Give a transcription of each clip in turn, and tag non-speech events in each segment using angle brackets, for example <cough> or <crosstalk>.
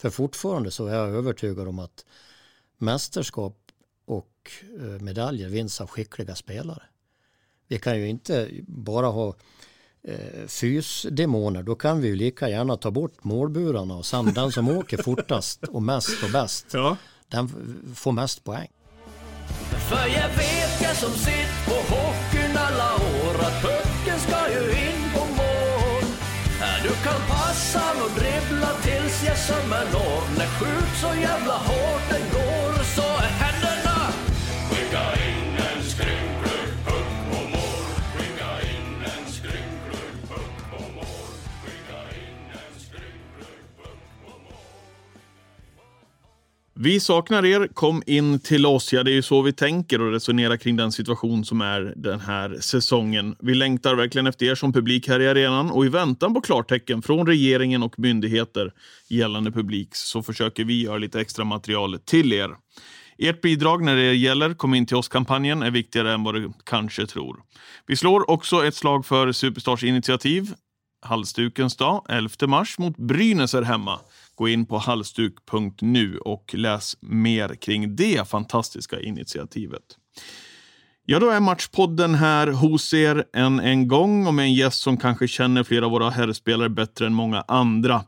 För fortfarande så är jag övertygad om att mästerskap och eh, medaljer vinns av skickliga spelare. Vi kan ju inte bara ha eh, fysdemoner, då kan vi ju lika gärna ta bort målburarna och sen den som åker <laughs> fortast och mest och bäst, Ja. den får mest poäng. För jag vet jag som sitt på hockeyn Du kan passa och dribbla tills jag sömmer når. När skjut så jävla hårt den går Vi saknar er. Kom in till oss. Ja, det är ju så vi tänker och resonerar kring den situation som är den här säsongen. Vi längtar verkligen efter er som publik här i arenan och i väntan på klartecken från regeringen och myndigheter gällande publik så försöker vi göra lite extra material till er. Ert bidrag när det gäller Kom in till oss-kampanjen är viktigare än vad du kanske tror. Vi slår också ett slag för Superstars initiativ Halsdukens dag, 11 mars, mot Brynäs är hemma. Gå in på halsduk.nu och läs mer kring det fantastiska initiativet. Ja, då är Matchpodden här hos er än en gång och med en gäst som kanske känner flera av våra herrspelare bättre än många andra.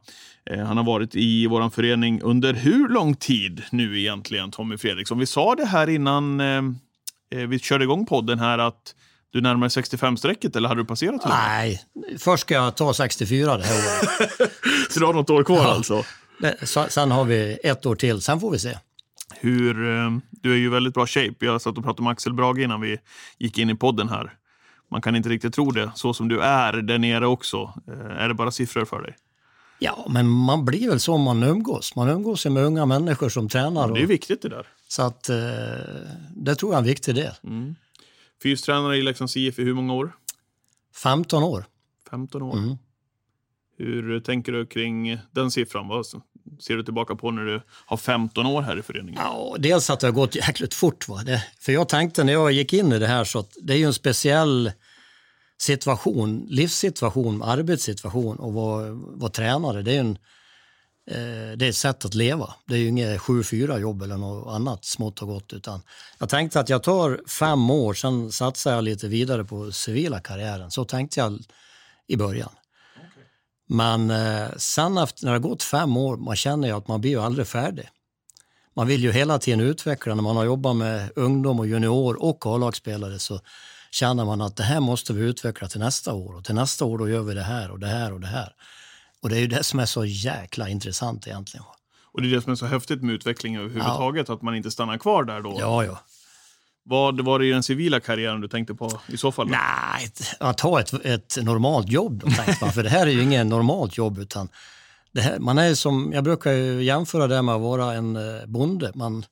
Eh, han har varit i vår förening under hur lång tid nu egentligen, Tommy Fredriksson? Vi sa det här innan eh, eh, vi körde igång podden här att du närmar dig 65-strecket eller hade du passerat det? Nej, först ska jag ta 64 det här året. <laughs> Så du har något år kvar Ja. alltså? Sen har vi ett år till, sen får vi se. Hur, eh, du är ju väldigt bra shape. Jag satt och pratade med Axel Brage innan vi gick in i podden här. Man kan inte riktigt tro det, så som du är där nere också. Eh, Är det bara siffror för dig? Ja, men man blir väl så om man umgås. Man umgås med unga människor som tränar. Det är viktigt det där. så att eh, det tror jag är en viktig del. Fystränare i Leksands IF i hur många år? 15 år. 15 år. Mm. Hur tänker du kring den siffran? Vad ser du tillbaka på när du har 15 år här i föreningen? Ja, dels att det har gått jäkligt fort. Va? Det, för jag tänkte när jag gick in i det här så att det är ju en speciell situation, livssituation, arbetssituation och vara, vara tränare. Det är, ju en, eh, det är ett sätt att leva. Det är ju inget 7-4 jobb eller något annat smått och gott. Utan jag tänkte att jag tar fem år, sen satsar jag lite vidare på civila karriären. Så tänkte jag i början. Men eh, sen efter, när det har gått fem år, man känner ju att man blir ju aldrig färdig. Man vill ju hela tiden utveckla. När man har jobbat med ungdom och junior och A-lagsspelare så känner man att det här måste vi utveckla till nästa år. Och till nästa år då gör vi det här och det här och det här. Och det är ju det som är så jäkla intressant egentligen. Och det är det som är så häftigt med utveckling överhuvudtaget, att man inte stannar kvar där då. Ja, ja. Vad var det i den civila karriären du tänkte på i så fall? då? Nej, att ha ett, ett normalt jobb då. För det här är ju inget normalt jobb utan här, man är som, jag brukar jämföra det med att vara en eh, bonde. Man,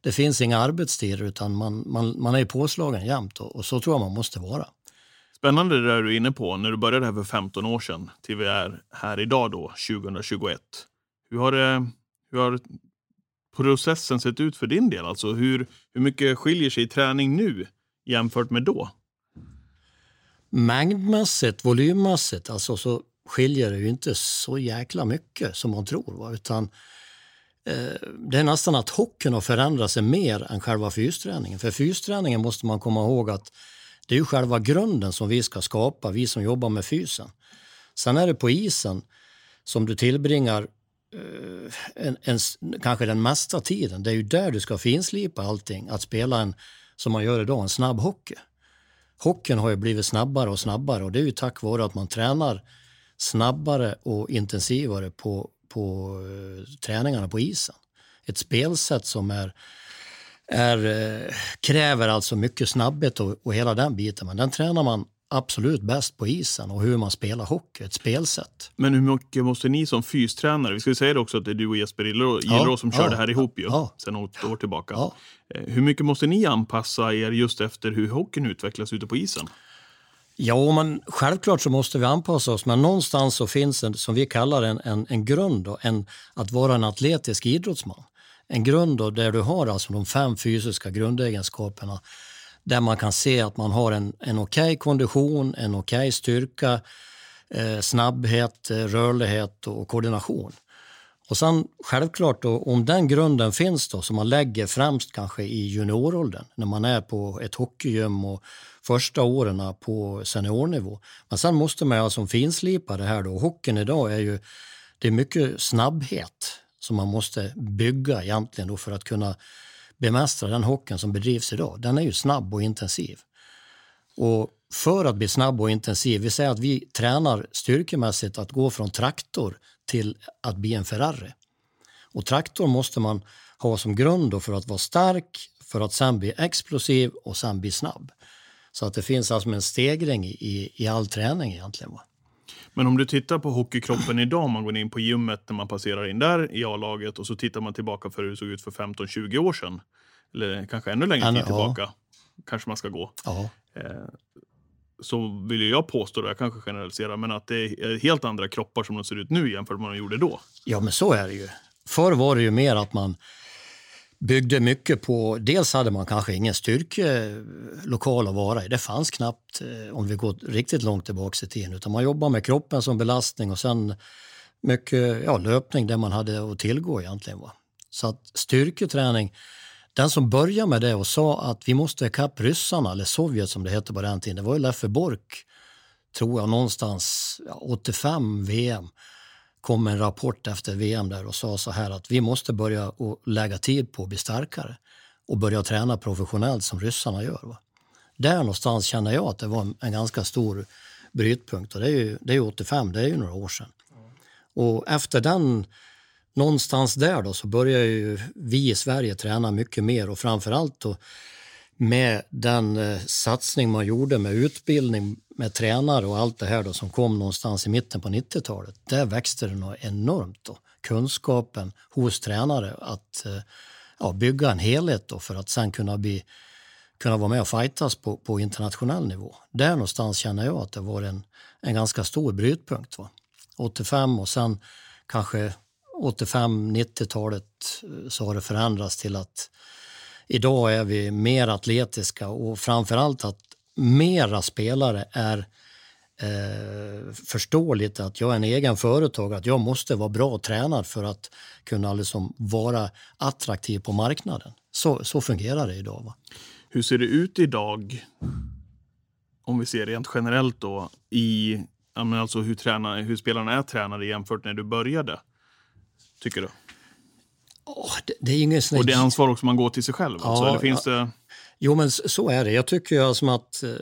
det finns inga arbetstider utan man, man, man är påslagen jämt och, och så tror jag man måste vara. Spännande det där du är inne på, när du började här för 15 år sedan till vi är här idag då, 2021. Hur har, det, hur har processen sett ut för din del? Alltså hur, hur mycket skiljer sig träning nu jämfört med då? mängdmässigt, volymmässigt, alltså så skiljer det ju inte så jäkla mycket som man tror. Va? Utan, eh, det är nästan att hockeyn har förändrat sig mer än själva fysträningen. För fysträningen måste man komma ihåg att det är ju själva grunden som vi ska skapa, vi som jobbar med fysen. Sen är det på isen som du tillbringar Eh, en, en, kanske den mesta tiden. Det är ju där du ska finslipa allting. Att spela en, som man gör idag, en snabb hockey hockeyn har ju blivit snabbare och snabbare och det är ju tack vare att man tränar snabbare och intensivare på, på uh, träningarna på isen. Ett spelsätt som är, är, uh, kräver alltså mycket snabbhet och, och hela den biten, men den tränar man absolut bäst på isen och hur man spelar hockey, ett spelsätt. Men hur mycket måste ni som fystränare, vi ska säga det också att det är du och Jesper Gillrå Ja, som kör ja, det här ihop ju, ja. sedan något år tillbaka. Ja. Eh, Hur mycket måste ni anpassa er just efter hur hockeyn utvecklas ute på isen? Ja, men självklart så måste vi anpassa oss, men någonstans så finns en, som vi kallar en, en, en grund, då, en, att vara en atletisk idrottsman. En grund då, där du har alltså de fem fysiska grundegenskaperna där man kan se att man har en, en okej kondition, en okej styrka, eh, snabbhet, eh, rörlighet och koordination. Och sen självklart då, om den grunden finns då som man lägger främst kanske i junioråldern när man är på ett hockeygym och första åren på seniornivå. Men sen måste man alltså finslipa det här då. Hockeyn idag är ju, det är mycket snabbhet som man måste bygga egentligen då för att kunna bemästra den hockeyn som bedrivs idag. Den är ju snabb och intensiv. Och för att bli snabb och intensiv, vi säger att vi tränar styrkemässigt att gå från traktor till att bli en Ferrari. Och traktor måste man ha som grund för att vara stark, för att sen bli explosiv och sen bli snabb. Så att det finns alltså en stegring i, i all träning egentligen. Va? Men om du tittar på hockeykroppen idag, om man går in på gymmet när man passerar in där i A-laget och så tittar man tillbaka för hur det såg ut för 15-20 år sedan. Eller kanske ännu längre tid tillbaka. Ja. Kanske man ska gå. Ja. Eh, så vill jag påstå, jag kanske generaliserar, men att det är helt andra kroppar som de ser ut nu jämfört med vad de gjorde då. Ja, men så är det ju. Förr var det ju mer att man byggde mycket på, dels hade man kanske ingen styrkelokal eh, att vara i. Det fanns knappt eh, om vi går riktigt långt tillbaka i tiden. Utan man jobbade med kroppen som belastning och sen mycket ja, löpning det man hade att tillgå egentligen. Va? Så att styrketräning, den som började med det och sa att vi måste ikapp ryssarna, eller Sovjet som det hette på den tiden, det var ju Leffe Bork, tror jag, någonstans ja, 85 VM kom en rapport efter VM där och sa så här att vi måste börja och lägga tid på att bli starkare och börja träna professionellt som ryssarna gör. Va? Där någonstans känner jag att det var en, ganska stor brytpunkt och det är ju, det är 85, det är ju några år sedan. Och efter den, någonstans där då, så började ju vi i Sverige träna mycket mer och framförallt då med den eh, satsning man gjorde med utbildning med tränare och allt det här då, som kom någonstans i mitten på 90-talet, där växte det nog enormt. Då. Kunskapen hos tränare att eh, ja, bygga en helhet då, för att sen kunna, bli, kunna vara med och fightas på, på internationell nivå. Där någonstans känner jag att det var en, en ganska stor brytpunkt. Va? 85 och sen kanske 85-90-talet eh, så har det förändrats till att idag är vi mer atletiska och framförallt att mera spelare är eh, förståeligt att jag är en egen företagare, att jag måste vara bra tränad för att kunna liksom vara attraktiv på marknaden. Så, så fungerar det idag. Va? Hur ser det ut idag, om vi ser rent generellt då, i alltså hur, träna, hur spelarna är tränade jämfört när du började? Tycker du? Oh, det, det, är ingen Och det är ansvar också man går till sig själv? Ja, alltså, eller finns ja. det... Jo, men så är det. Jag tycker alltså att uh,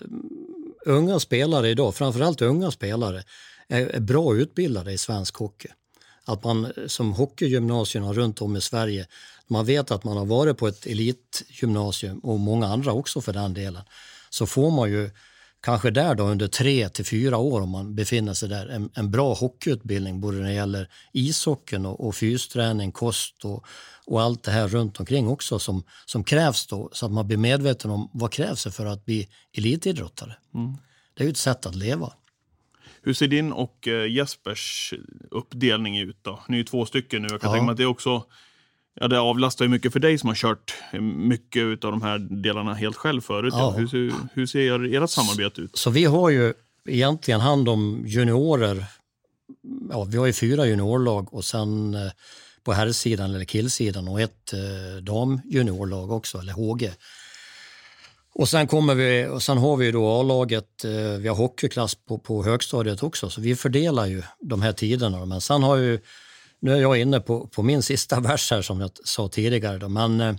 unga spelare idag, framförallt unga spelare, är, är, bra utbildade i svensk hockey. Att man som hockeygymnasierna runt om i Sverige, man vet att man har varit på ett elitgymnasium och många andra också för den delen, så får man ju kanske där då under tre till fyra år om man befinner sig där, en, en bra hockeyutbildning både när det gäller ishockeyn och, och fysträning, kost och, och allt det här runt omkring också som, som krävs då så att man blir medveten om vad krävs det för att bli elitidrottare. Mm. Det är ju ett sätt att leva. Hur ser din och eh, Jespers uppdelning ut då? Ni är ju två stycken nu. Jag kan ja. tänka mig att det också Ja, det avlastar ju mycket för dig som har kört mycket av de här delarna helt själv förut. Ja. Hur, hur, hur ser ert samarbete ut? Så vi har ju egentligen hand om juniorer. Ja, vi har ju fyra juniorlag och sen eh, på herrsidan eller killsidan och ett eh, damjuniorlag också, eller HG. Och sen, kommer vi, och sen har vi då A-laget, eh, vi har hockeyklass på, på högstadiet också, så vi fördelar ju de här tiderna. Men sen har ju nu är jag inne på, på min sista <laughs> vers här som jag sa tidigare. Då. Men, eh,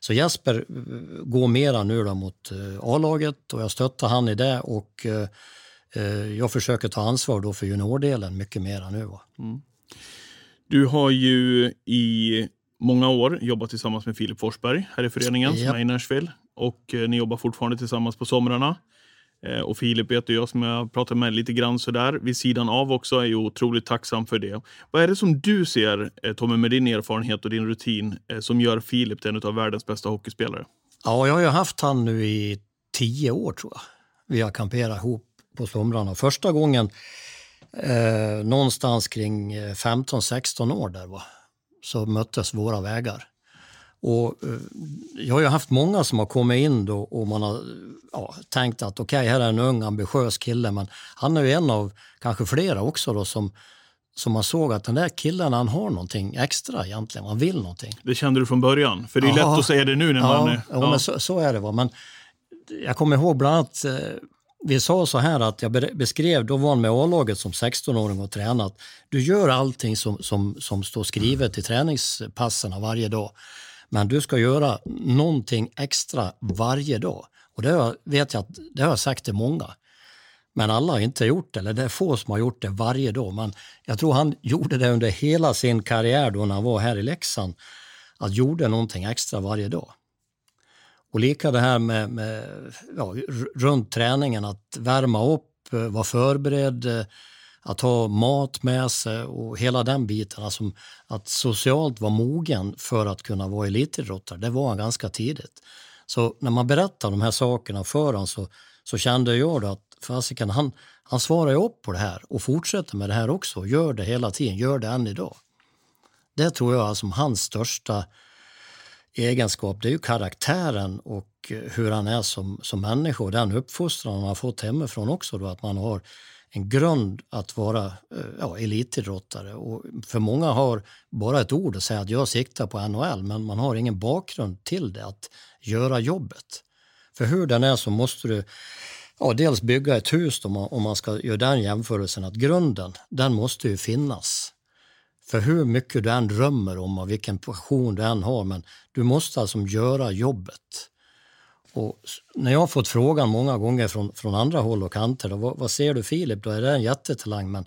så Jesper eh, går mera nu då mot eh, A-laget och jag stöttar han i det och jag försöker ta ansvar då för juniordelen mycket mera nu. Mm. Du har ju i många år jobbat tillsammans med Filip Forsberg här i föreningen yep. som är i Nashville och ni jobbar fortfarande tillsammans på somrarna. Eh, och Filip vet jag som jag pratar med lite grann sådär vid sidan av också är ju otroligt tacksam för det. Vad är det som du ser, eh, Tommy, med din erfarenhet och din rutin eh, som gör Filip till en av världens bästa hockeyspelare? Ja, jag har ju haft han nu i tio år tror jag. Vi har kamperat ihop på somrarna. Första gången eh, någonstans kring 15-16 år där va, så möttes våra vägar. Och, eh, jag har ju haft många som har kommit in då och man har ja, tänkt att okej, okay, här är en ung ambitiös kille, men han är ju en av kanske flera också då som, Så man såg att den där killen han har någonting extra egentligen, han vill någonting. Det kände du från början? För det är Ja. lätt att säga det nu när Ja, man... är- ja, men så, så är det. Va? Men jag kommer ihåg bland annat, eh, vi sa så här att jag be- beskrev, då var han med A-laget som 16-åring och tränat. Du gör allting som, som, som står skrivet i träningspassen varje dag. Men du ska göra någonting extra varje dag. Och det har, jag- vet jag att det har jag sagt till många. Men alla har inte gjort det, eller det är få som har gjort det varje dag. Men jag tror han gjorde det under hela sin karriär då när han var här i Leksand. Att gjorde någonting extra varje dag. Och lika det här med, med ja, runt träningen, att värma upp, eh, vara förberedd, eh, att ha mat med sig och hela den biten. Alltså att socialt vara mogen för att kunna vara elitidrottare, det var han ganska tidigt. Så när man berättar de här sakerna för honom så, så kände jag då att fasiken, han, han svarar ju upp på det här och fortsätter med det här också. Gör det hela tiden, gör det än idag. Det tror jag är som hans största egenskap, det är ju karaktären och eh, hur han är som, som människa och den uppfostran han har fått hemifrån också. Då, att man har en grund att vara eh, ja, elitidrottare. Och för många har bara ett ord att säga att jag siktar på NHL men man har ingen bakgrund till det, att göra jobbet. För hur den är så måste du ja, dels bygga ett hus om man, om man ska göra den jämförelsen att grunden den måste ju finnas. För hur mycket du än drömmer om och vilken passion du än har, men du måste alltså göra jobbet. Och när jag har fått frågan många gånger från, från andra håll och kanter, då, vad, vad ser du Filip? Då är det en jättetalang, men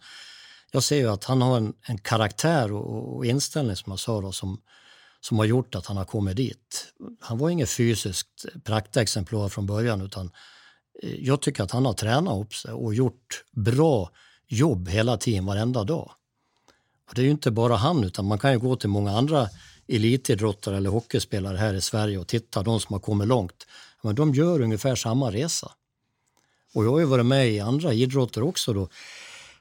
jag ser ju att han har en, en karaktär och, och inställning som jag sa då, som, som har gjort att han har kommit dit. Han var inget fysiskt praktexemplar från början utan eh, jag tycker att han har tränat upp sig och gjort bra jobb hela tiden, varenda dag. Och det är ju inte bara han, utan man kan ju gå till många andra elitidrottare eller hockeyspelare här i Sverige och titta, de som har kommit långt. Men de gör ungefär samma resa. Och jag har ju varit med i andra idrotter också då,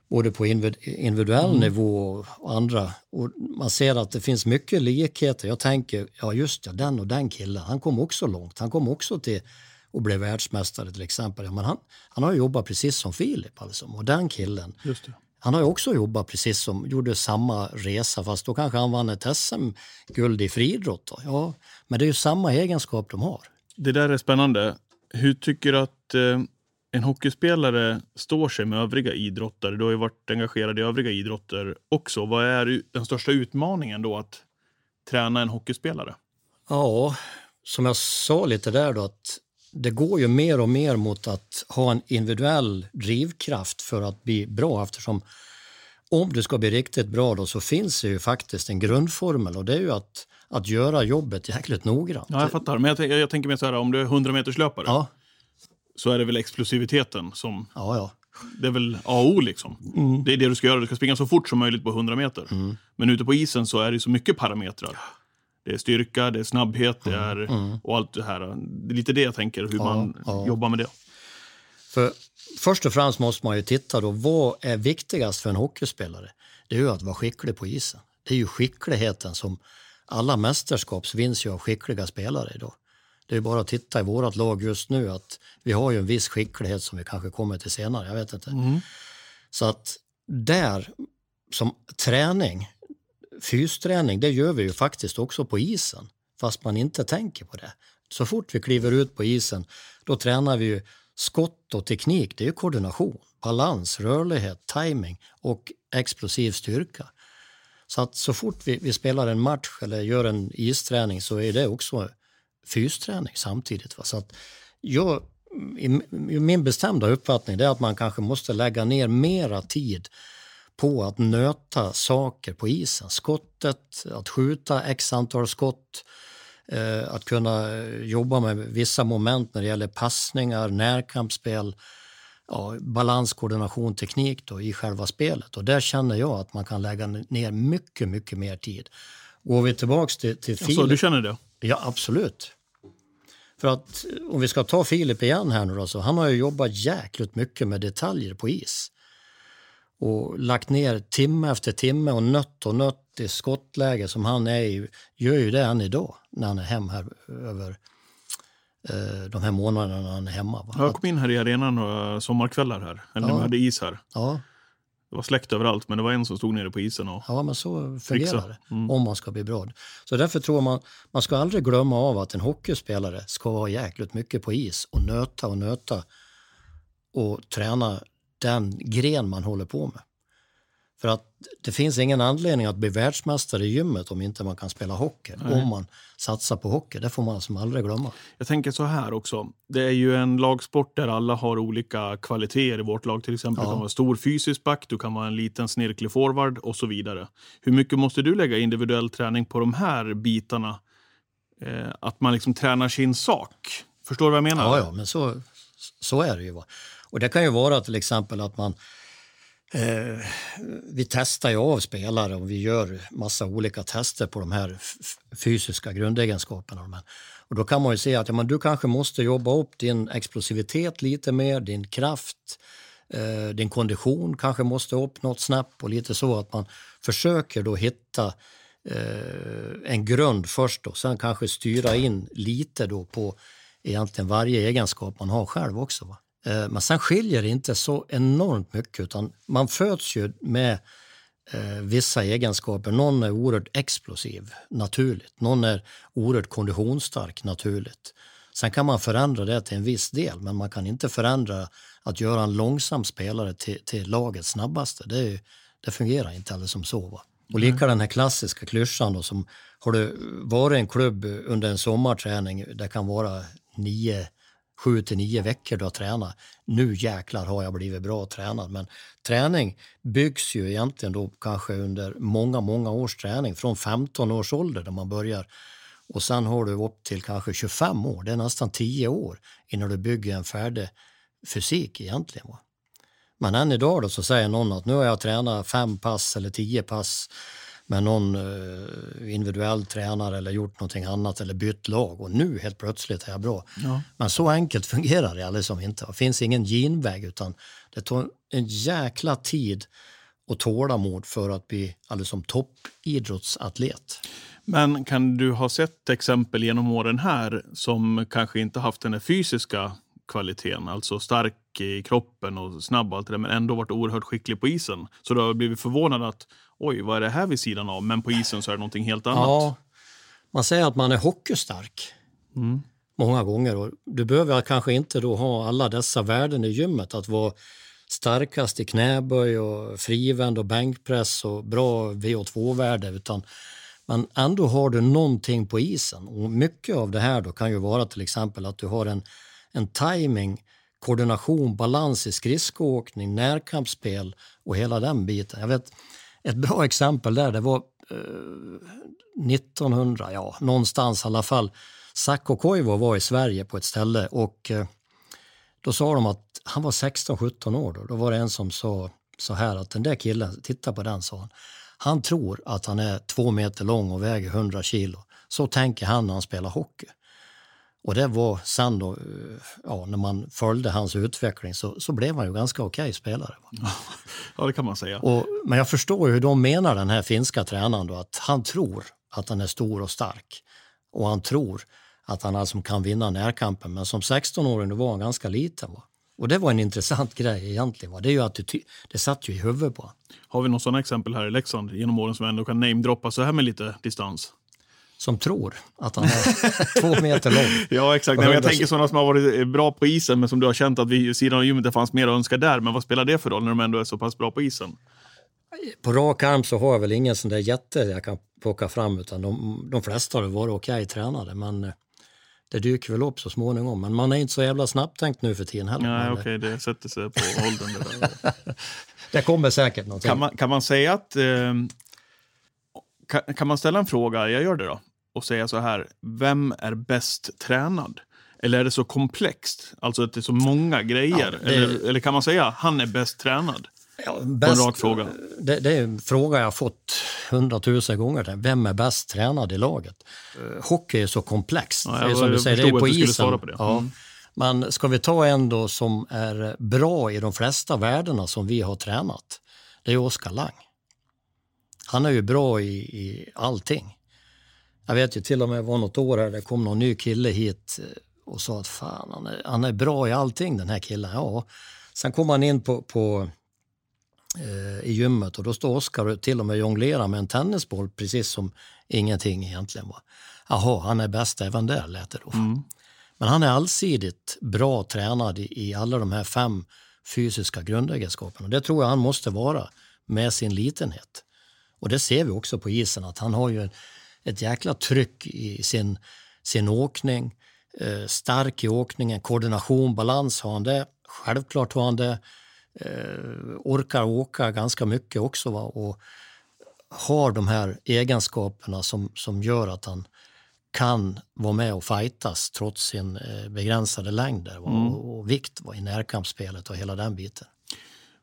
både på individuell nivå och andra. Och man ser att det finns mycket likheter. Jag tänker, ja just det, den och den killen, han kom också långt. Han kom också till och blev världsmästare till exempel. Ja, men han, han har jobbat precis som Filip alltså. Och den killen, han har ju också jobbat precis som, gjorde samma resa fast då kanske han vann ett SM-guld i friidrott. Ja, men det är ju samma egenskap de har. Det där är spännande. Hur tycker du att eh, en hockeyspelare står sig med övriga idrottare? Du har ju varit engagerad i övriga idrotter också. Vad är den största utmaningen då att träna en hockeyspelare? Ja, som jag sa lite där då att det går ju mer och mer mot att ha en individuell drivkraft för att bli bra eftersom om du ska bli riktigt bra då så finns det ju faktiskt en grundformel och det är ju att, att göra jobbet jäkligt noggrant. Ja, jag fattar. Men jag, tänker- jag tänker mer så här, om du är 100 meters löpare ja, så är det väl explosiviteten som... ja, ja. Det är väl A och O liksom. Det är det du ska göra. Du ska springa så fort som möjligt på 100 meter. Men ute på isen så är det så mycket parametrar. Det är styrka, det är snabbhet, det är och allt det här. Det är lite det jag tänker, hur man ja. jobbar med det. För först och främst måste man ju titta då, vad är viktigast för en hockeyspelare? Det är ju att vara skicklig på isen. Det är ju skickligheten som alla mästerskap vinns ju av skickliga spelare idag. Det är bara att titta i vårt lag just nu att vi har ju en viss skicklighet som vi kanske kommer till senare, jag vet inte. Så att där, som träning, fysträning, det gör vi ju faktiskt också på isen, fast man inte tänker på det. Så fort vi kliver ut på isen, då tränar vi ju skott och teknik, det är ju koordination, balans, rörlighet, timing och explosiv styrka. Så att så fort vi, vi spelar en match eller gör en isträning så är det också fysträning samtidigt. Va? Så att jag, i, i min bestämda uppfattning är att man kanske måste lägga ner mera tid på att nöta saker på isen. Skottet, att skjuta x antal skott, eh, att kunna eh, jobba med vissa moment när det gäller passningar, närkampsspel, ja, balans, koordination, teknik då, i själva spelet. Och där känner jag att man kan lägga ner mycket, mycket mer tid. Går vi tillbaks till, till Filip. du känner det? Ja, absolut. För att eh, om vi ska ta Filip igen här nu då, så han har ju jobbat jäkligt mycket med detaljer på is. Och lagt ner timme efter timme och nött och nött i skottläge som han är i. Gör ju det än idag när han är hem här över eh, de här månaderna när han är hemma. Va? Jag kom in här i arenan några sommarkvällar här, eller när Ja. vi hade is här. Ja, Det var släkt överallt, men det var en som stod nere på isen. Och... Ja, men så fungerar det Mm. om man ska bli bra. Så därför tror man, man ska aldrig glömma av att en hockeyspelare ska ha jäkligt mycket på is och nöta och nöta och träna den gren man håller på med. För att det finns ingen anledning att bli världsmästare i gymmet om inte man kan spela hockey. Om man satsar på hockey. Det får man som aldrig glömma. Jag tänker så här också. Det är ju en lagsport där alla har olika kvaliteter i vårt lag. Till exempel, Ja. kan vara stor fysisk back, du kan vara en liten snirklig forward och så vidare. Hur mycket måste du lägga individuell träning på de här bitarna? Eh, att man liksom tränar sin sak. Förstår du vad jag menar? Ja, ja, men så, så är det ju. Va? Och det kan ju vara till exempel att man eh, vi testar ju av spelare och vi gör massa olika tester på de här fysiska grundegenskaperna. Och då kan man ju se att ja, men du kanske måste jobba upp din explosivitet lite mer, din kraft, eh, din kondition kanske måste upp något snabbt och lite så att man försöker då hitta eh, en grund först och sen kanske styra in lite då på egentligen varje egenskap man har själv också. Va? Eh, men sen skiljer det inte så enormt mycket utan man föds ju med eh, vissa egenskaper. Någon är oerhört explosiv naturligt, någon är oerhört konditionsstark naturligt. Sen kan man förändra det till en viss del men man kan inte förändra att göra en långsam spelare till, till lagets snabbaste. Det, ju- det fungerar inte alldeles som så. Va? Och lika den här klassiska klyschan då, som har du varit i en klubb under en sommarträning, det kan vara nio, sju till nio veckor du har tränat. Nu jäklar har jag blivit bra tränad. Men träning byggs ju egentligen då kanske under många, många års träning. Från 15 års ålder där man börjar och sen har du upp till kanske 25 år. Det är nästan 10 år innan du bygger en färdig fysik egentligen. Va? Men än idag då så säger någon att nu har jag tränat fem pass eller tio pass med någon eh, individuell tränare eller gjort någonting annat eller bytt lag och nu helt plötsligt är jag bra. Ja. Men så enkelt <laughs> fungerar det alldeles som inte. Det finns ingen genväg utan det tar en jäkla tid och tålamod för att bli alldeles som toppidrottsatlet. Men kan du ha sett exempel genom åren här som kanske inte haft den fysiska kvaliteten, alltså stark i kroppen och snabb och allt det där, men ändå varit oerhört skicklig på isen. Så du har blivit förvånad att oj, vad är det här vid sidan av? Men på isen så är det någonting helt annat. Ja, man säger att man är hockeystark Mm. många gånger. Och du behöver kanske inte då ha alla dessa värden i gymmet. Att vara starkast i knäböj och frivänd och bänkpress och bra VO2-värde. Utan men ändå har du någonting på isen. Och mycket av det här då kan ju vara till exempel att du har en, en timing, koordination, balans i skridskoåkning, närkampsspel och hela den biten. Jag vet, ett bra exempel där, det var eh, 1900, ja någonstans i alla fall. Sakko Koivu var i Sverige på ett ställe och eh, då sa de att han var 16-17 år. Då. då var det en som sa så här att den där killen, titta på den, sa han. Han tror att han är två meter lång och väger 100 kilo. Så tänker han när han spelar hockey. Och det var sen då, ja, när man följde hans utveckling så, så blev han ju ganska okej spelare. <laughs> Ja, det kan man säga. Och, men jag förstår ju hur de menar, den här finska tränaren, då, att han tror att han är stor och stark. Och han tror att han alltså kan vinna närkampen. Men som 16-åring då var han ganska liten. Va? Och det var en intressant grej egentligen. Va? Det är ju att det, satt ju i huvudet på. Har vi några sådana exempel här i Leksand genom åren som ändå kan namedroppa så här med lite distans? Som tror att han är två meter lång. <laughs> Ja, exakt. Nej, jag tänker sådana som har varit eh, bra på isen, men som du har känt att vid sidan av gymmet det fanns mer att önska där. Men vad spelar det för roll när de ändå är så pass bra på isen? På rak arm så har jag väl ingen sån där jätte jag kan plocka fram utan de, de flesta har varit okej tränade. Men eh, det dyker väl upp så småningom. Men man är inte så jävla snabbtänkt nu för tiden heller. Nej, eh, okej, det sätter sig på <laughs> åldern. Det. <laughs> Det kommer säkert någonting. Kan man, kan man säga att... Eh, kan, kan man ställa en fråga, jag gör det då, och säga så här, vem är bäst tränad? Eller är det så komplext? Alltså att det är så många grejer? Ja, det- eller, eller kan man säga, han är bäst tränad? Ja, bäst, fråga. det, det är en fråga jag har fått hundratusen gånger. Vem är bäst tränad i laget? Uh, hockey är så komplext. Ja, det är jag- som du jag säger, det är på isen. på det. Ja. Mm. Men ska vi ta en då som är bra i de flesta värdena som vi har tränat, det är Oskar Lang. Han är ju bra i, i allting. Jag vet ju till och med var något år här, det kom någon ny kille hit eh, och sa att fan, han är, han är bra i allting den här killen. Ja. Sen kom han in på, på eh, i gymmet och då står Oskar och till och med jonglerar med en tennisboll precis som ingenting egentligen. Va? Jaha, han är bäst även där lät det då. Mm. Men han är allsidigt bra tränad i, i alla de här fem fysiska grundegenskaperna. Det tror jag han måste vara med sin litenhet. Och det ser vi också på isen att han har ju ett jäkla tryck i sin, sin åkning. Eh, stark i åkningen, koordination, balans har han det. Självklart har han det. Eh, orkar åka ganska mycket också va? och har de här egenskaperna som, som gör att han kan vara med och fightas trots sin eh, begränsade längd där? Mm. och, och vikt va? i närkampsspelet och hela den biten.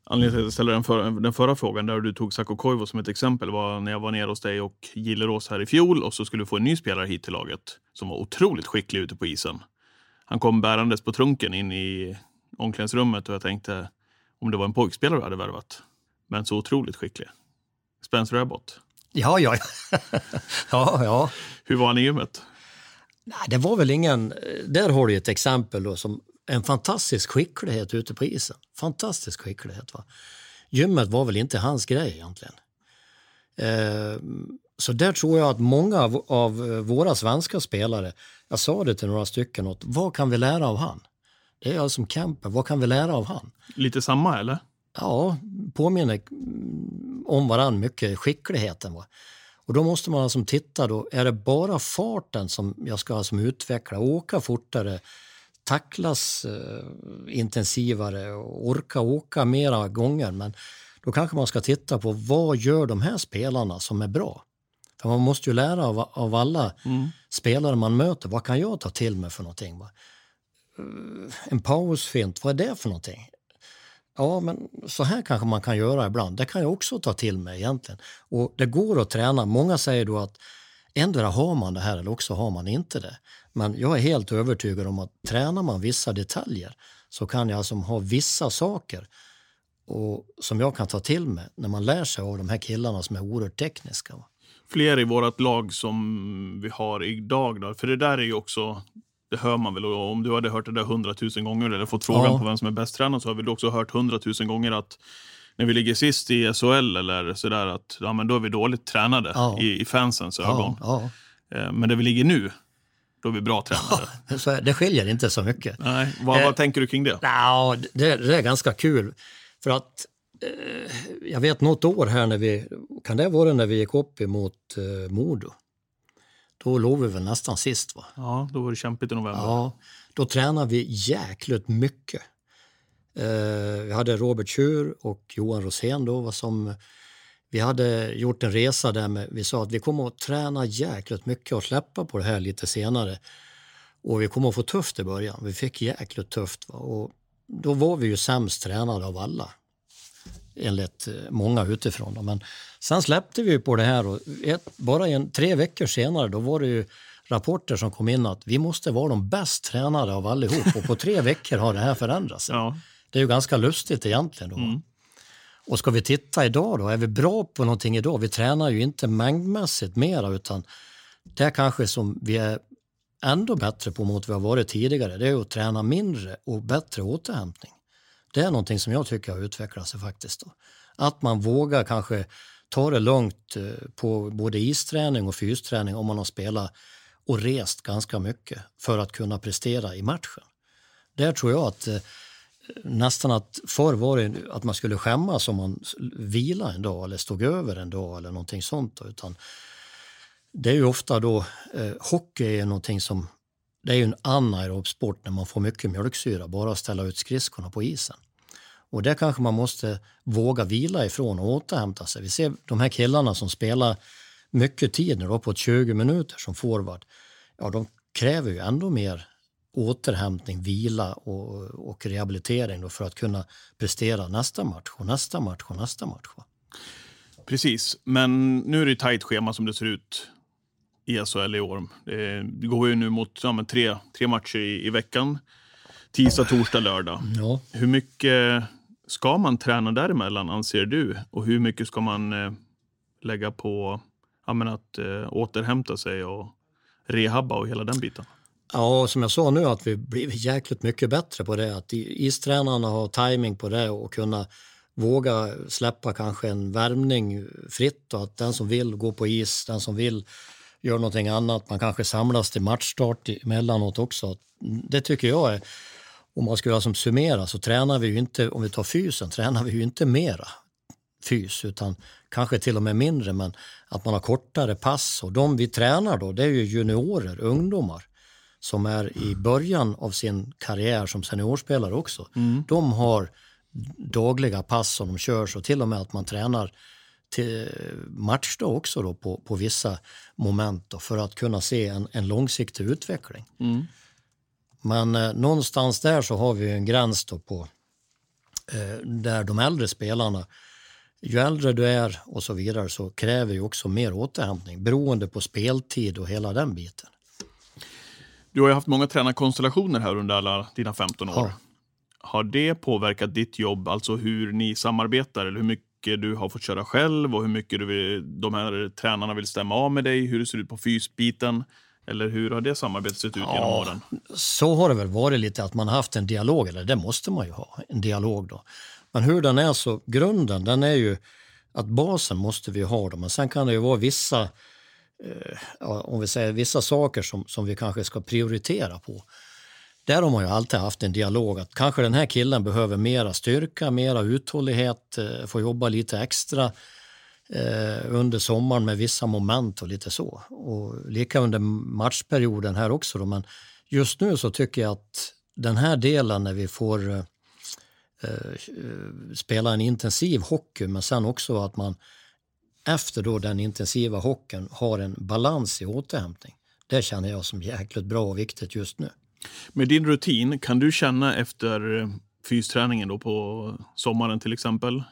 Anledningen till att jag ställde den, för, den förra frågan där du tog Sako Koivu som ett exempel var när jag var nere hos dig och Gillerås här i fjol och så skulle vi få en ny spelare hit till laget som var otroligt skicklig ute på isen. Han kom bärandes på trunken in i omklädningsrummet och jag tänkte om det var en pojkspelare du hade värvat. Men så otroligt skicklig. Spencer Abbott. Ja, ja. <laughs> ja, ja. Hur var han i gymmet? Nej, det var väl ingen... Där har du ett exempel då, som en fantastisk skicklighet ute på isen. Fantastisk skicklighet. Va? Gymmet var väl inte hans grej egentligen. Eh, så där tror jag att många av, av våra svenska spelare, jag sa det till några stycken, åt, vad kan vi lära av han? Det är jag som Kemper, vad kan vi lära av han? Lite samma eller? Ja, påminner mm, om varann mycket, skickligheten. Va? Och då måste man alltså titta då, är det bara farten som jag ska alltså utveckla, åka fortare, tacklas eh, intensivare och orka åka mera gånger. Men då kanske man ska titta på vad gör de här spelarna som är bra? För man måste ju lära av, av alla Mm. spelare man möter. Vad kan jag ta till mig för någonting? Va? Eh, En pausfint, vad är det för någonting? Ja, men så här kanske man kan göra ibland. Det kan jag också ta till mig egentligen. Och det går att träna. Många säger då att ändra har man det här eller också har man inte det. Men jag är helt övertygad om att tränar man vissa detaljer så kan jag alltså ha vissa saker och, som jag kan ta till mig när man lär sig av de här killarna som är oerhört tekniska. Fler i vårt lag som vi har idag då? För det där är ju också det hör man väl. Och om du hade hört det där hundratusen gånger eller fått frågan Ja. på vem som är bäst tränad så har vi då också hört hundratusen gånger att när vi ligger sist i SHL eller sådär att ja, men då är vi dåligt tränade Ja. i, i fansens ögon. Ja, Eh, Men där vi ligger nu, då är vi bra tränade. ja. <laughs> Det skiljer inte så mycket. Nej, vad, Eh, vad tänker du kring det? Ja, det, det är ganska kul. För att eh, jag vet något år här när vi, kan det vara när vi gick upp emot eh, Modo? Då låg vi väl nästan sist va? Ja, då var det kämpigt i november. Ja, då tränade vi jäkligt mycket. Eh, vi hade Robert Tjur och Johan Rosén då var som vi hade gjort en resa där med, vi sa att vi kommer att träna jäkligt mycket och släppa på det här lite senare. Och vi kommer att få tufft i början. Vi fick jäkligt tufft. Va? Och då var vi ju sämst tränade av alla. Enligt eh, många utifrån. Då. Men sen släppte vi på det här och ett, bara en, tre veckor senare då var det ju rapporter som kom in att vi måste vara de bäst tränade av allihop. Och på tre veckor har det här förändrats. Ja. Det är ju ganska lustigt egentligen. Då. Mm. Och ska vi titta idag då, är vi bra på någonting idag? Vi tränar ju inte mängdmässigt mera utan det är kanske som vi är ändå bättre på mot vad vi har varit tidigare. Det är att träna mindre och bättre återhämtning. Det är någonting som jag tycker har utvecklat sig faktiskt. Då. Att man vågar kanske ta det lugnt eh, på både isträning och fysträning om man har spelat och rest ganska mycket för att kunna prestera i matchen. Där tror jag att eh, nästan att förr var det att man skulle skämmas om man vilade en dag eller stod över en dag eller någonting sånt. Utan det är ju ofta då, eh, hockey är någonting som, det är ju en anaerob sport när man får mycket mjölksyra, bara att ställa ut skridskorna på isen. Och det kanske man måste våga vila ifrån och återhämta sig. Vi ser de här killarna som spelar mycket tid, nu, uppåt 20 minuter som forward, ja de kräver ju ändå mer återhämtning, vila och, och rehabilitering för att kunna prestera nästa match och nästa match och nästa match. Precis, men nu är det tajt schema som det ser ut i SHL i år. Det går ju nu mot ja, tre, tre matcher i, i veckan. Tisdag, torsdag, lördag. Ja. Hur mycket ska man träna däremellan, anser du? Och hur mycket ska man eh, lägga på ja, att eh, återhämta sig och rehabba och hela den biten? Ja, som jag sa nu att vi blivit jäkligt mycket bättre på det. Att istränarna har timing på det och kunna våga släppa kanske en värmning fritt och att den som vill gå på is, den som vill gör någonting annat. Man kanske samlas till matchstart emellanåt också. Det tycker jag är, om man skulle som summera så tränar vi ju inte, om vi tar fysen, tränar vi ju inte mera fys utan kanske till och med mindre men att man har kortare pass och de vi tränar då det är ju juniorer, ungdomar som är i början av sin karriär som seniorspelare också. Mm. De har dagliga pass som de kör så till och med att man tränar till matchdag också då på, på vissa moment då, för att kunna se en, en långsiktig utveckling. Mm. Men eh, någonstans där så har vi en gräns då på eh, där de äldre spelarna ju äldre du är och så vidare så kräver ju också mer återhämtning beroende på speltid och hela den biten. Du har ju haft många tränarkonstellationer här under alla dina 15 år. Ja. Har det påverkat ditt jobb, alltså hur ni samarbetar eller hur mycket du har fått köra själv och hur mycket du vill, de här tränarna vill stämma av med dig, hur det ser ut på fysbiten? Eller hur har det samarbetet sett ut ja, genom åren? Så har det väl varit lite att man har haft en dialog, eller det måste man ju ha, en dialog då. Men hur den är så, grunden den är ju att basen måste vi ha då, men sen kan det ju vara vissa, eh, om vi säger vissa saker som, som vi kanske ska prioritera på. Där har man ju alltid haft en dialog att kanske den här killen behöver mera styrka, mera uthållighet, eh, få jobba lite extra eh, under sommaren med vissa moment och lite så. Och lika under matchperioden här också. Då. Men just nu så tycker jag att den här delen när vi får eh, eh spela en intensiv hockey men sen också att man efter då den intensiva hockeyn har en balans i återhämtning. Det känner jag som jäkligt bra och viktigt just nu. Med din rutin, kan du känna efter eh, fysträningen då på sommaren till exempel,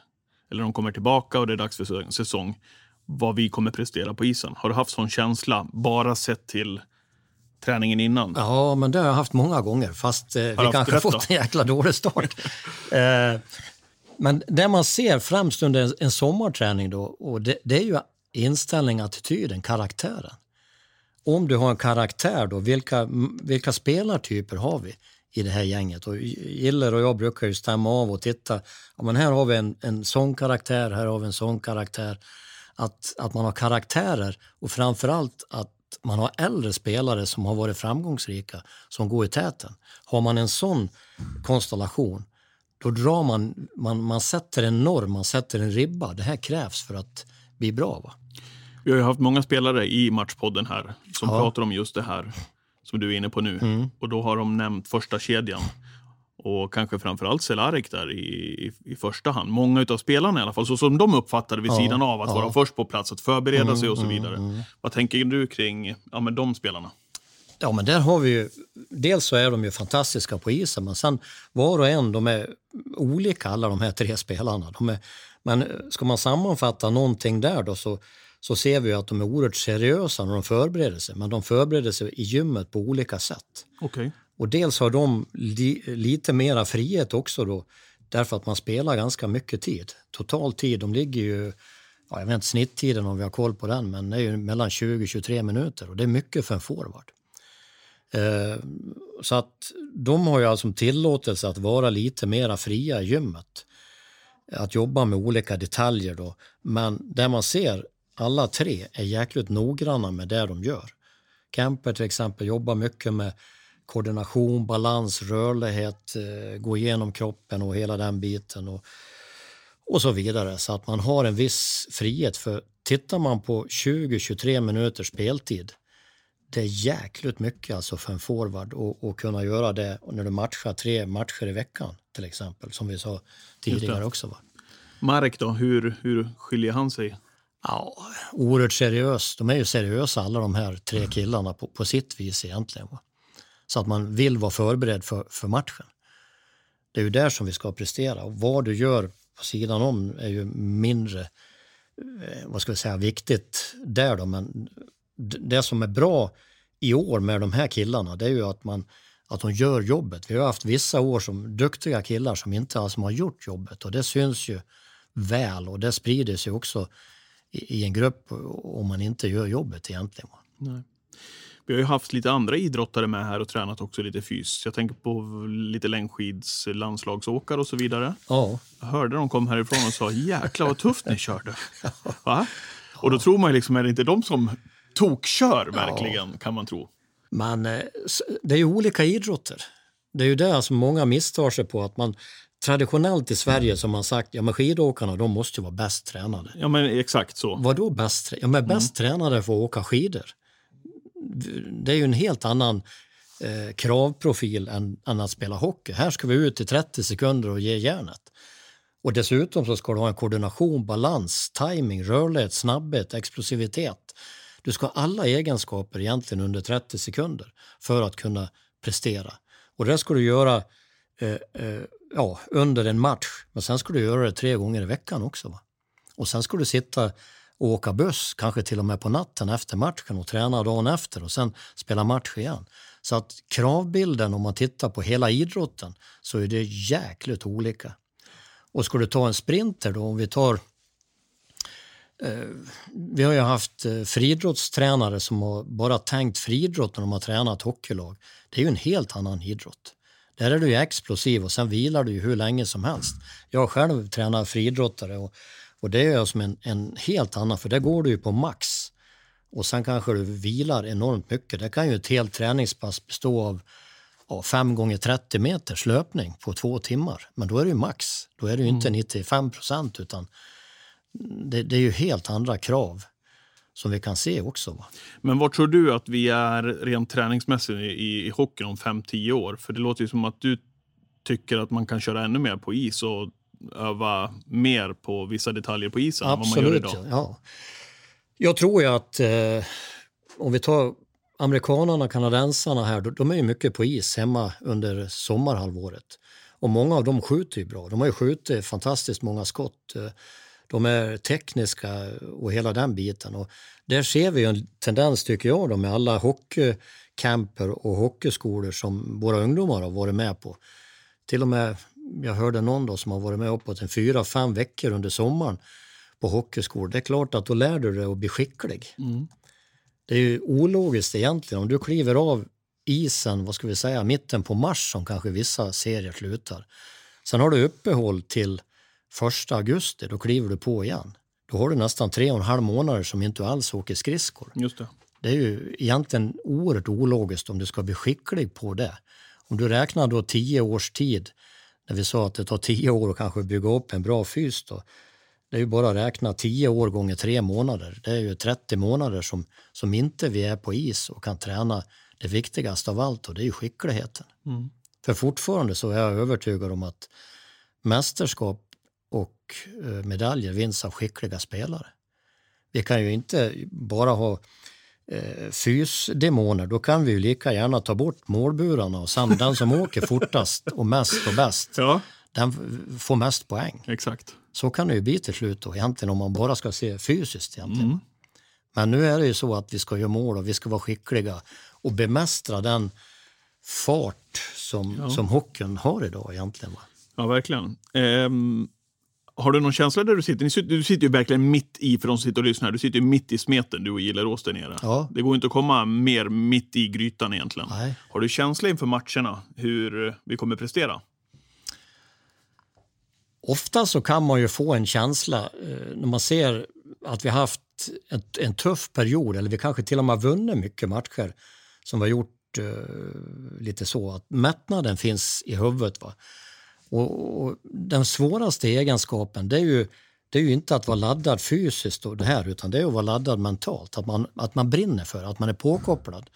eller de kommer tillbaka och det är dags för säsong, vad vi kommer prestera på isen? Har du haft sån känsla, bara sett till träningen innan? Ja, men det har jag haft många gånger, fast eh, vi kanske fått en jäkla dålig start. <laughs> eh, men det man ser främst under en, sommarträning då, och det, det är ju inställning, attityden, karaktären om du har en karaktär, då, vilka, vilka spelartyper har vi i det här gänget? Och Giller och jag brukar ju stämma av och titta. Ja, men här har vi en, en sån karaktär, här har vi en sån karaktär. Att, att man har karaktärer och framförallt att man har äldre spelare som har varit framgångsrika, som går i täten. Har man en sån konstellation, då drar man, man, man sätter en norm, man sätter en ribba. Det här krävs för att bli bra. Va? Vi har haft många spelare i Matchpodden här som ja. pratar om just det här som du är inne på nu. Mm. Och då har de nämnt första kedjan och kanske framförallt Cehlarik där i, i, i, första hand. Många av spelarna i alla fall, så som de uppfattade vid ja, sidan av att ja. vara först på plats, att förbereda mm, sig och så mm, vidare. Mm, Vad tänker du kring ja, men de spelarna? Ja, men där har vi ju, dels så är de ju fantastiska på isen, men sen var och en, de är olika alla de här tre spelarna. Är, men ska man sammanfatta någonting där då så så ser vi att de är oerhört seriösa när de förbereder sig, men de förbereder sig i gymmet på olika sätt. Okay. Och dels har de li, lite mera frihet också då, därför att man spelar ganska mycket tid. Total tid, de ligger ju, ja, jag vet inte snitttiden om vi har koll på den, men det är ju mellan 20-23 minuter och det är mycket för en forward. Eh, så att de har ju alltså tillåtelse att vara lite mera fria i gymmet. Att jobba med olika detaljer då. Men det man ser alla tre är jäkligt noggranna med det de gör. Kemper till exempel jobbar mycket med koordination, balans, rörlighet, eh, gå igenom kroppen och hela den biten och, och så vidare. Så att man har en viss frihet. För tittar man på 20-23 minuters speltid, det är jäkligt mycket alltså för en forward att kunna göra det när du matchar tre matcher i veckan till exempel, som vi sa tidigare också. Va? Marek då, hur, hur skiljer han sig Ja, oerhört seriös. De är ju seriösa alla de här tre mm. killarna på, på sitt vis egentligen. Va? Så att man vill vara förberedd för, för matchen. Det är ju där som vi ska prestera. Och vad du gör på sidan om är ju mindre eh, vad ska vi säga, viktigt där. Då. Men det som är bra i år med de här killarna det är ju att, man, att de gör jobbet. Vi har haft vissa år som duktiga killar som inte alls har gjort jobbet och det syns ju väl och det sprider sig också i, en grupp om man inte gör jobbet egentligen. Nej. Vi har ju haft lite andra idrottare med här och tränat också lite fys. Jag tänker på lite längdskidslandslagsåkare och så vidare. Ja, Jag hörde de kom härifrån och sa jäklar vad tufft ni körde. <laughs> Va? Och då tror man ju liksom, är det inte de som tokkör verkligen, kan man tro. men eh, det är ju olika idrotter. Det är ju det som många misstar sig på. att man Traditionellt i Sverige som man sagt, ja men skidåkarna de måste ju vara bäst tränade. Ja, men exakt så. Vad då bäst? trä- Ja, men bäst tränade för att åka skidor. Det är ju en helt annan eh, kravprofil än, än att spela hockey. Här ska vi ut i 30 sekunder och ge järnet. Och dessutom så ska du ha en koordination, balans, timing, rörlighet, snabbhet, explosivitet. Du ska ha alla egenskaper egentligen under 30 sekunder för att kunna prestera. Och det ska du göra eh, eh, ja, under en match, men sen ska du göra det tre gånger i veckan också. Va? Och sen ska du sitta och åka buss, kanske till och med på natten efter matchen och träna dagen efter och sen spela match igen. Så att kravbilden om man tittar på hela idrotten så är det jäkligt olika. Och ska du ta en sprinter då, om vi tar vi har ju haft eh, friidrottstränare som har bara tänkt friidrott när de har tränat hockeylag. Det är ju en helt annan idrott. Där är du ju explosiv och sen vilar du ju hur länge som helst. Jag själv tränat friidrottare och, och det är jag som en, en helt annan, för där går du ju på max. Och sen kanske du vilar enormt mycket. Det kan ju ett helt träningspass bestå av ja, 5 gånger 30 meters löpning på två timmar. Men då är det ju max. Då är det ju inte 95 procent utan det, det är ju helt andra krav som vi kan se också. Va? Men var tror du att vi är rent träningsmässigt i, i hockeyn om 5-10 år? För det låter ju som att du tycker att man kan köra ännu mer på is och öva mer på vissa detaljer på isen än vad man gör Absolut, idag. ja. Jag tror ju att eh, om vi tar amerikanerna, kanadensarna här, de, de är ju mycket på is hemma under sommarhalvåret. Och många av dem skjuter ju bra. De har ju skjutit fantastiskt många skott. De är tekniska och hela den biten. Och där ser vi en tendens, tycker jag, då, med alla hockeycamper och hockeyskolor som våra ungdomar har varit med på. Till och med, jag hörde någon då som har varit med uppåt en fyra, fem veckor under sommaren på hockeyskolor. Det är klart att då lär du dig att bli skicklig. Mm. Det är ju ologiskt egentligen. Om du kliver av isen, vad ska vi säga, mitten på mars som kanske vissa serier slutar. Sen har du uppehåll till första augusti, då kliver du på igen. Då har du nästan tre och en halv månader som inte alls åker skridskor. Just det. Det är ju egentligen oerhört ologiskt om du ska bli skicklig på det. Om du räknar då tio års tid, när vi sa att det tar tio år att kanske bygga upp en bra fys då. Det är ju bara att räkna tio år gånger tre månader. Det är ju 30 månader som, som inte vi är på is och kan träna det viktigaste av allt och det är ju skickligheten. Mm. För fortfarande så är jag övertygad om att mästerskap och eh, medaljer vinns av skickliga spelare. Vi kan ju inte bara ha eh, fysdemoner, då kan vi ju lika gärna ta bort målburarna och sen den som <laughs> åker fortast och mest och bäst, Ja, den får mest poäng. exakt. Så kan det ju bli till slut då, egentligen om man bara ska se fysiskt egentligen. Mm. Men nu är det ju så att vi ska göra mål och vi ska vara skickliga och bemästra den fart som, Ja. som hockeyn har idag egentligen. Va? Ja, verkligen. Ehm, har du någon känsla där du sitter? Du sitter ju verkligen mitt i, för de som sitter och lyssnar, du sitter ju mitt i smeten du och Gillerås där nere. Ja. Det går inte att komma mer mitt i grytan egentligen. Nej. Har du känsla inför matcherna hur vi kommer prestera? Ofta så kan man ju få en känsla eh, när man ser att vi har haft en, en tuff period eller vi kanske till och med har vunnit mycket matcher som vi har gjort eh, lite så att mättnaden finns i huvudet. Va? Och, och den svåraste egenskapen det är ju det är ju inte att vara laddad fysiskt och det här utan det är att vara laddad mentalt. Att man, att man brinner för att man är påkopplad.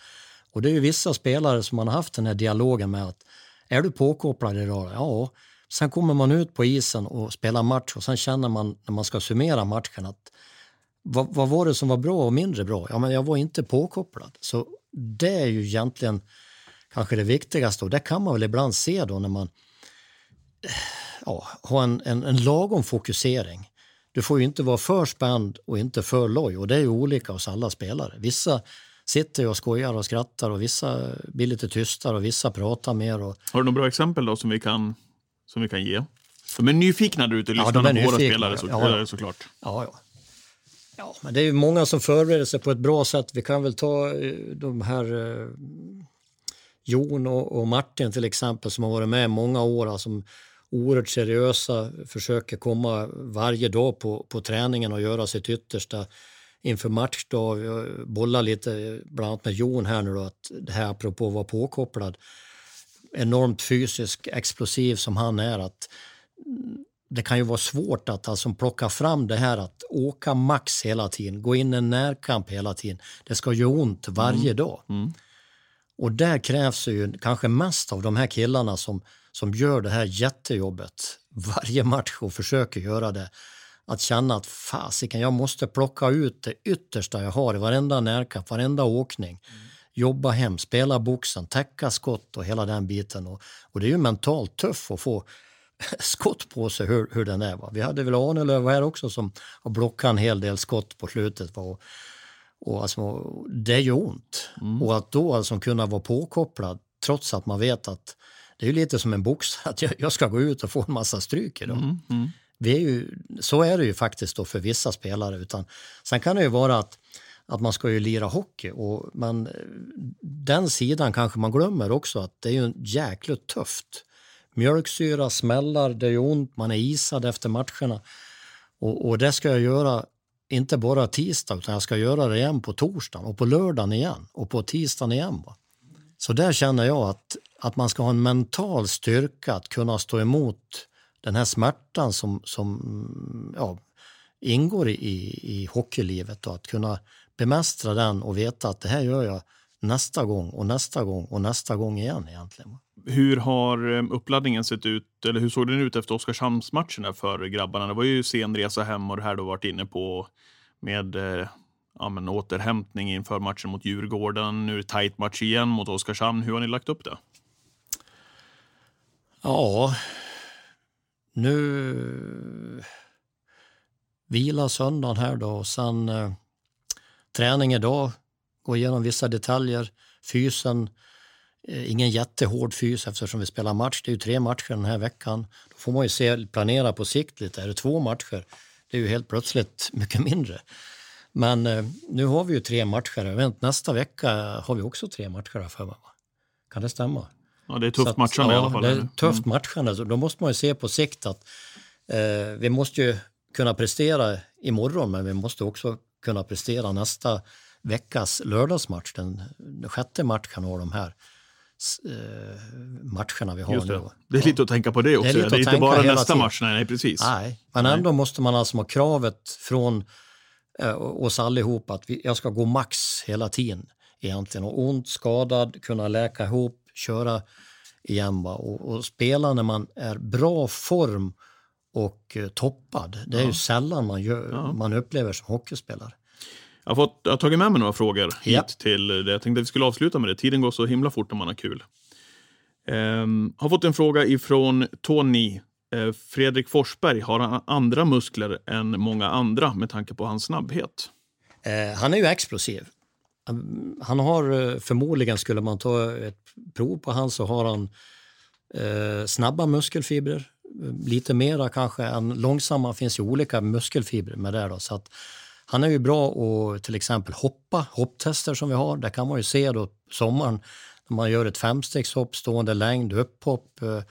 Och det är ju vissa spelare som man har haft den här dialogen med att är du påkopplad idag? Ja. Sen kommer man ut på isen och spelar match och sen känner man när man ska summera matchen att vad, vad var det som var bra och mindre bra? Ja, men jag var inte påkopplad. Så det är ju egentligen kanske det viktigaste och det kan man väl ibland se då när man ja, har en, en, en lagom fokusering. Du får ju inte vara för spänd och inte för loj och det är ju olika hos alla spelare. Vissa sitter och skojar och skrattar och vissa blir lite tystare och vissa pratar mer. Och, Har du några bra exempel då som vi kan, som vi kan ge? De är nyfikna där ute, Ja, lyssnarna är på våra nyfikna, spelare så, ja, ja. såklart. ja, ja. Ja, men det är ju många som förbereder sig på ett bra sätt. Vi kan väl ta eh, de här eh, Jon och, och Martin till exempel som har varit med många år. Alltså, oerhört seriösa, försöker komma varje dag på, på träningen och göra sitt yttersta inför matchdag. Jag bollar lite bland annat med Jon här nu då, att det här apropå att vara påkopplad. Enormt fysisk, explosiv som han är. att det kan ju vara svårt att alltså plocka fram det här att åka max hela tiden, gå in i en närkamp hela tiden. Det ska göra ont varje mm. dag. Mm. Och där krävs ju kanske mest av de här killarna som, som gör det här jättejobbet varje match och försöker göra det. Att känna att fasiken, jag måste plocka ut det yttersta jag har i varenda närkamp, varenda åkning. Mm. Jobba hem, spela boxen, täcka skott och hela den biten. Och, och det är ju mentalt tufft att få <laughs> skott på sig hur, hur den är. Va? Vi hade väl Ahnelöv här också som har blockat en hel del skott på slutet. Va? Och, och alltså, det gör ont. Mm. Och att då alltså kunna vara påkopplad trots att man vet att det är lite som en boxare, <laughs> att jag, jag, ska gå ut och få en massa stryk idag. Mm. Mm. Vi är ju, så är det ju faktiskt då för vissa spelare. Utan, sen kan det ju vara att, att man ska ju lira hockey och man, den sidan kanske man glömmer också att det är ju jäkligt tufft mjölksyra, smällar, det gör ont, man är isad efter matcherna. Och, och det ska jag göra inte bara tisdag utan jag ska göra det igen på torsdagen och på lördagen igen och på tisdagen igen. Va? Så där känner jag att, att man ska ha en mental styrka att kunna stå emot den här smärtan som, som mm, ja, ingår i, i hockeylivet och att kunna bemästra den och veta att det här gör jag nästa gång och nästa gång och nästa gång igen egentligen. Hur har eh, uppladdningen sett ut, eller hur såg den ut efter Oskarshamnsmatchen för grabbarna? Det var ju sen resa hem och det här du varit inne på med eh, ja, men återhämtning inför matchen mot Djurgården. Nu är det tajt match igen mot Oskarshamn. Hur har ni lagt upp det? Ja, nu vila söndagen här då och sen eh, träning idag, gå igenom vissa detaljer, fysen, Eh, ingen jättehård fys eftersom vi spelar match. Det är ju tre matcher den här veckan. Då får man ju se, planera på sikt lite. Är det två matcher, det är ju helt plötsligt <laughs> mycket mindre. Men eh, nu har vi ju tre matcher. Vänt, nästa vecka har vi också tre matcher för mig. Kan det stämma? Ja, det är tufft matchande ja, i alla fall. Det är tufft mm. matchande. Då måste man ju se på sikt att eh, vi måste ju kunna prestera imorgon, men vi måste också kunna prestera nästa veckas lördagsmatch. Den, den sjätte matchen har de här eh, matcherna vi har Just det. nu. Det är lite att tänka på det också. Det är, det är inte bara nästa match, nej, nej precis. Nej, men nej. ändå måste man alltså ha kravet från eh, oss allihop att vi, jag ska gå max hela tiden egentligen. Och ont, skadad, kunna läka ihop, köra igen. Och, och spela när man är bra form och eh, toppad. Det är ja. ju sällan man, gör, ja. man upplever som hockeyspelare. Jag har, fått, jag har tagit med mig några frågor hit ja. till det. Jag tänkte att vi skulle avsluta med det. Tiden går så himla fort när man har kul. Um, har fått en fråga ifrån Tony. Uh, Fredrik Forsberg, har han andra muskler än många andra med tanke på hans snabbhet? Uh, han är ju explosiv. Han har förmodligen, skulle man ta ett prov på han så har han eh, snabba muskelfibrer. Lite mera kanske än långsamma. Det finns ju olika muskelfibrer med det. Då, så att han är ju bra att till exempel hoppa, hopptester som vi har. Där kan man ju se då sommaren när man gör ett femstegshopp, stående längd, upphopp. Eh,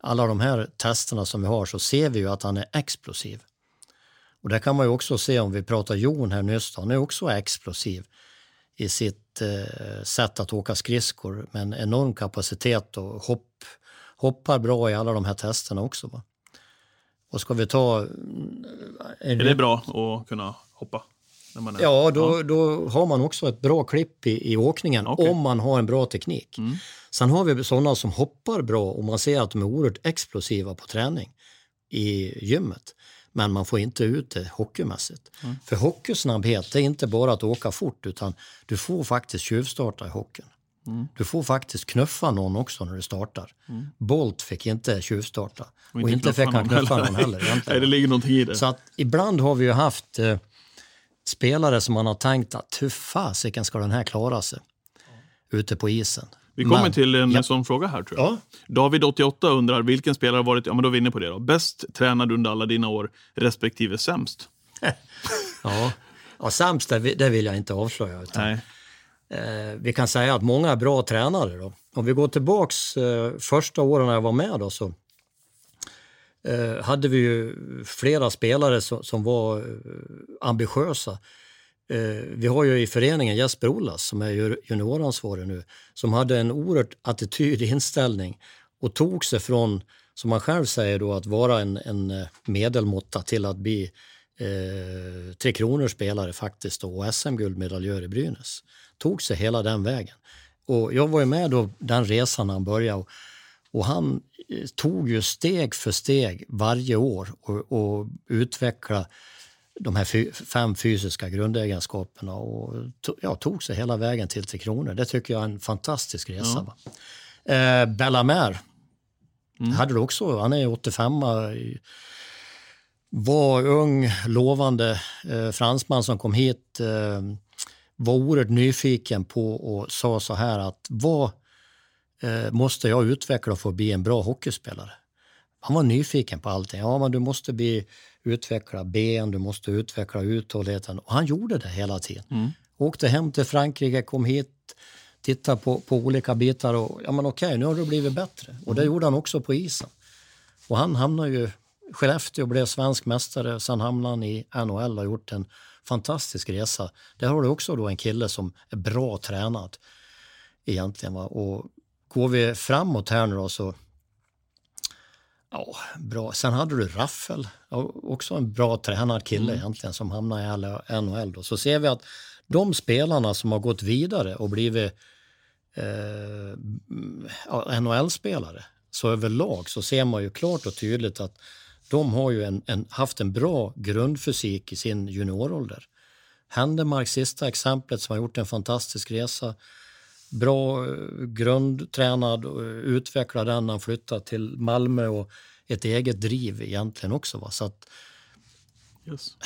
alla de här testerna som vi har så ser vi ju att han är explosiv. Och där kan man ju också se om vi pratar Jon här nyss, han är också explosiv i sitt eh, sätt att åka skridskor med en enorm kapacitet och hopp, hoppar bra i alla de här testerna också. Va? Och ska vi ta... En... Är det bra att kunna hoppa? Är, ja, då, ja. då har man också ett bra klipp i, i åkningen okay. om man har en bra teknik. Mm. Sen har vi sådana som hoppar bra och man ser att de är oerhört explosiva på träning i gymmet. Men man får inte ut det hockeymässigt. Mm. För hockeysnabbhet är inte bara att åka fort utan du får faktiskt tjuvstarta i hockeyn. Mm. Du får faktiskt knuffa någon också när du startar. Mm. Bolt fick inte tjuvstarta. Och, och inte, fick han knuffa någon heller. <laughs> heller Nej, det ligger någonting i det. Så att ibland har vi ju haft eh, spelare som man har tänkt att hur fasiken ska den här klara sig ute på isen. Vi kommer men, till en ja. sån fråga här tror jag. Ja. David 88 undrar vilken spelare har varit, ja men då är vi inne på det då, bäst tränad under alla dina år respektive sämst? <laughs> ja, Ja, sämst, det, det vill jag inte avslöja. Utan, Nej. eh, vi kan säga att många är bra tränare. Då. Om vi går tillbaks eh, första åren när jag var med då, så eh, hade vi ju flera spelare som, som var eh, ambitiösa. Eh, vi har ju i föreningen Jesper Ollas som är junioransvarig nu som hade en oerhört attityd, inställning och tog sig från, som han själv säger då, att vara en, en eh, medelmåtta till att bli eh, Tre Kronors spelare faktiskt då, och SM-guldmedaljör i Brynäs. Tog sig hela den vägen. Och jag var ju med då den resan när han började och, och han eh, tog ju steg för steg varje år och, och utvecklade de här fem fysiska grundegenskaperna och to, ja, tog sig hela vägen till Tre Kronor. Det tycker jag är en fantastisk resa. Va? Eh, Bellamer hade du också. Han är 85 i- var ung, lovande eh, fransman som kom hit. Eh, var oerhört nyfiken på och sa så här att vad eh, måste jag utveckla för att bli en bra hockeyspelare? Han var nyfiken på allting. Ja, men du måste bli, utveckla ben, du måste utveckla uthålligheten. Och han gjorde det hela tiden. Åkte hem till Frankrike, kom hit, tittade på, på olika bitar och ja men okej, nu har du blivit bättre. Och det gjorde han också på isen. Och han hamnade ju Skellefteå och blev svensk mästare. Sen hamnade han i NHL och har gjort en fantastisk resa. Där har du också då en kille som är bra tränad egentligen. Va? Och går vi framåt här nu då så Ja, bra. Sen hade du Raffel, också en bra tränad kille egentligen som hamnade i NHL. Då. Så ser vi att de spelarna som har gått vidare och blivit eh, NHL-spelare, så överlag så ser man ju klart och tydligt att de har ju en, en, haft en bra grundfysik i sin juniorålder. Händemark, sista exemplet, som har gjort en fantastisk resa. Bra eh, grundtränad och utvecklad den han flyttade till Malmö och ett eget driv egentligen också. Va? Så att, Yes.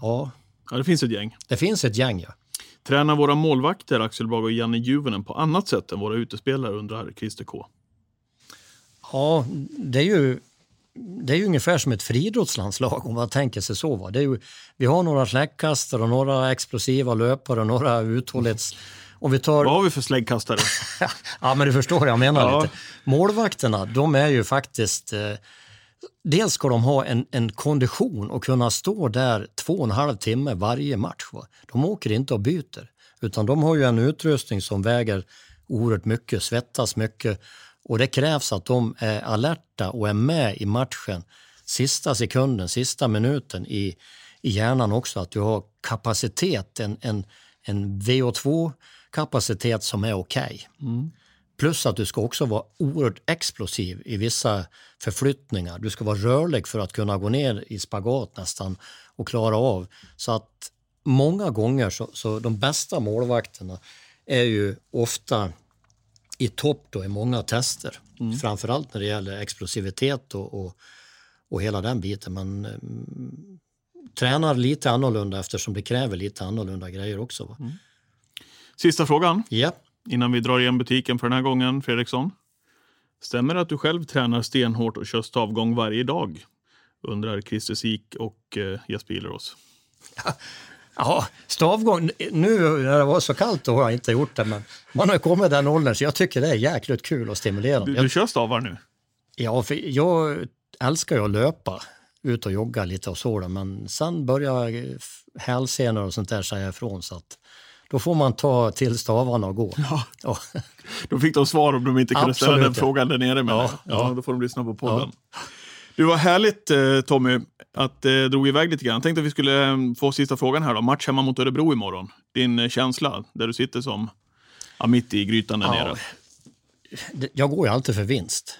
ja, Ja, det finns ett gäng. det finns ett gäng ja. Tränar våra målvakter Axel Brage och Janne Juvenen på annat sätt än våra utespelare undrar Christer K. Ja, det är ju det är ju ungefär som ett friidrottslandslag om man tänker sig så. Va? Det är ju, vi har några släggkastare och några explosiva löpare och några <laughs> uthållighets... Om vi tar... Vad har vi för släggkastare? <laughs> Ja, men du förstår vad jag menar Ja. lite. Målvakterna, de är ju faktiskt... Eh, dels ska de ha en, en kondition och kunna stå där två och en halv timme varje match. Va? De åker inte och byter, utan de har ju en utrustning som väger oerhört mycket, svettas mycket och det krävs att de är alerta och är med i matchen sista sekunden, sista minuten i, i hjärnan också, att du har kapacitet, en, en, en VO2-kapacitet som är okej. Plus att du ska också vara oerhört explosiv i vissa förflyttningar. Du ska vara rörlig för att kunna gå ner i spagat nästan och klara av. Så att många gånger så, så de bästa målvakterna är ju ofta i topp då i många tester. Framförallt när det gäller explosivitet och, och, och hela den biten. Man mm, tränar lite annorlunda eftersom det kräver lite annorlunda grejer också. Va? Sista frågan Ja. innan vi drar igen butiken för den här gången, Fredriksson. Stämmer det att du själv tränar stenhårt och kör stavgång varje dag? Undrar Christer Sik och eh, Jesper Ilerås. Ja, stavgång. Nu när det var så kallt då har jag inte gjort det, men man har kommit den åldern så jag tycker det är jäkligt kul och stimulerande. Du, du kör stavar nu? ja, för jag älskar ju att löpa, ut och jogga lite och så, men sen börjar hälsenor och sånt där säga ifrån så att då får man ta till stavarna och gå. Ja. Ja. Då fick de svar om de inte kunde ställa Absolut, den ja. frågan där nere. Med Ja, ja, ja. ja. då får de lyssna på podden. Du, var härligt eh, Tommy att det drog iväg lite grann. Jag tänkte att vi skulle eh, få sista frågan här då. Match hemma mot Örebro imorgon. Din eh, känsla där du sitter som ja, mitt i grytan där Ja. nere. Jag går ju alltid för vinst.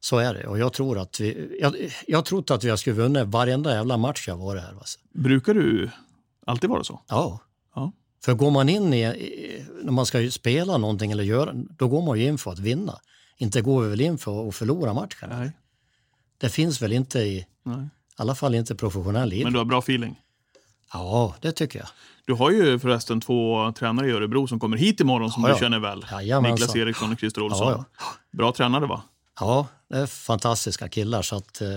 Så är det. Och jag tror att vi, jag, jag tror att vi skulle vunnit varenda jävla match jag varit här. Alltså. Brukar du alltid vara så? Ja. För går man in i, i, när man ska spela någonting eller göra, då går man ju in för att vinna. Inte går vi väl in för att förlora matchen. Nej. Det finns väl inte i, i Nej. alla fall inte professionell idrott. Men du har bra feeling? Ja, det tycker jag. Du har ju förresten två tränare i Örebro som kommer hit imorgon som Ja, du ja. känner väl. Jajamensan. Niklas Eriksson och Christer Olsson. Ja, Bra tränare va? Ja, det är fantastiska killar. Så att, eh,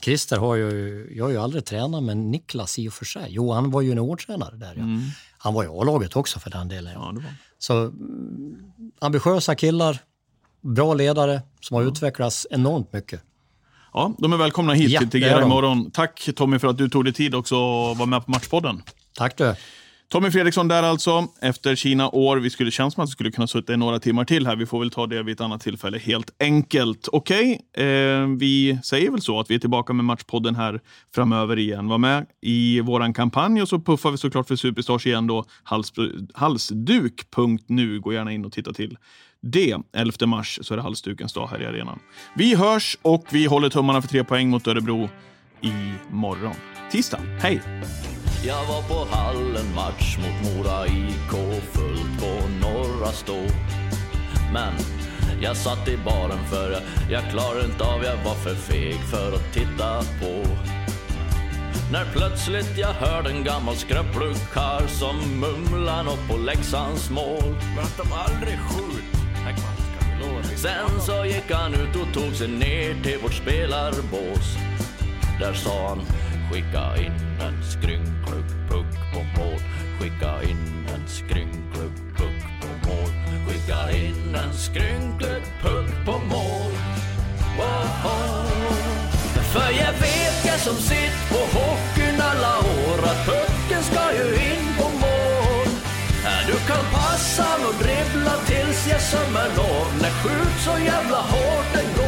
Christer har ju, jag har ju aldrig tränat med Niklas i och för sig. Jo, han var ju en årtränare där. Ja. Mm. Han var i A-laget också för den delen. Ja. Ja, det var. Så mm, ambitiösa killar, bra ledare som har utvecklats enormt mycket. Ja, de är välkomna hit Ja, till de. imorgon. Tack Tommy för att du tog dig tid också att vara med på Matchpodden. Tack du. Tommy Fredriksson där alltså, efter Kina år. Vi skulle känns som att vi skulle kunna sitta i några timmar till här. Vi får väl ta det vid ett annat tillfälle helt enkelt. Okej, eh, vi säger väl så att vi är tillbaka med Matchpodden här framöver igen. Var med i våran kampanj och så puffar vi såklart för Superstars igen då. Hals, halsduk.nu. Gå gärna in och titta till det. 11 mars så är det halsdukens dag här i arenan. Vi hörs och vi håller tummarna för tre poäng mot Örebro imorgon. Tisdag. Hej! Jag var på hallen match mot Mora IK fullt på Norra Stå. Men jag satt i baren för jag, jag klarade inte av, jag var för feg för att titta på. När plötsligt jag hörde en gammal skröplig karl som mumlade något på Leksands mål. Men att de aldrig skjut. Sen så gick han ut och tog sig ner till vårt spelarbås. Där sa han skicka in en skrynklig puck på mål. Skicka in en skrynklig puck på mål. Skicka in en skrynklig puck på mål. Wow. För jag vet jag som sitt på hockeyn alla år att pucken ska ju in på mål. Du kan passa och dribbla tills jag sömmer når. När skjut så jävla hårt den går